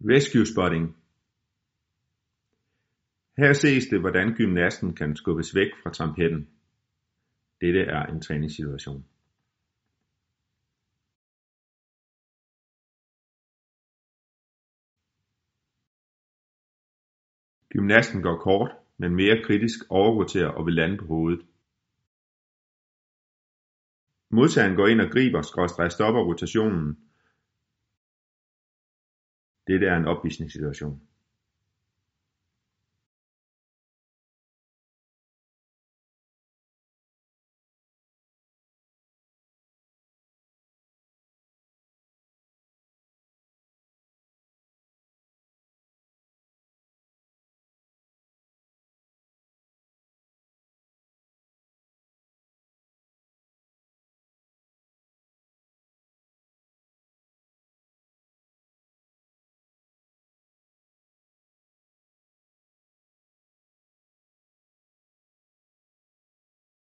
Rescue Spotting Her ses det hvordan gymnasten kan skubbes væk fra trampetten. Dette er en træningssituation. Gymnasten går kort, men mere kritisk overroterer og vil lande på hovedet. Modtageren går ind og griber/stopper rotationen. Dette er en opvisningssituation.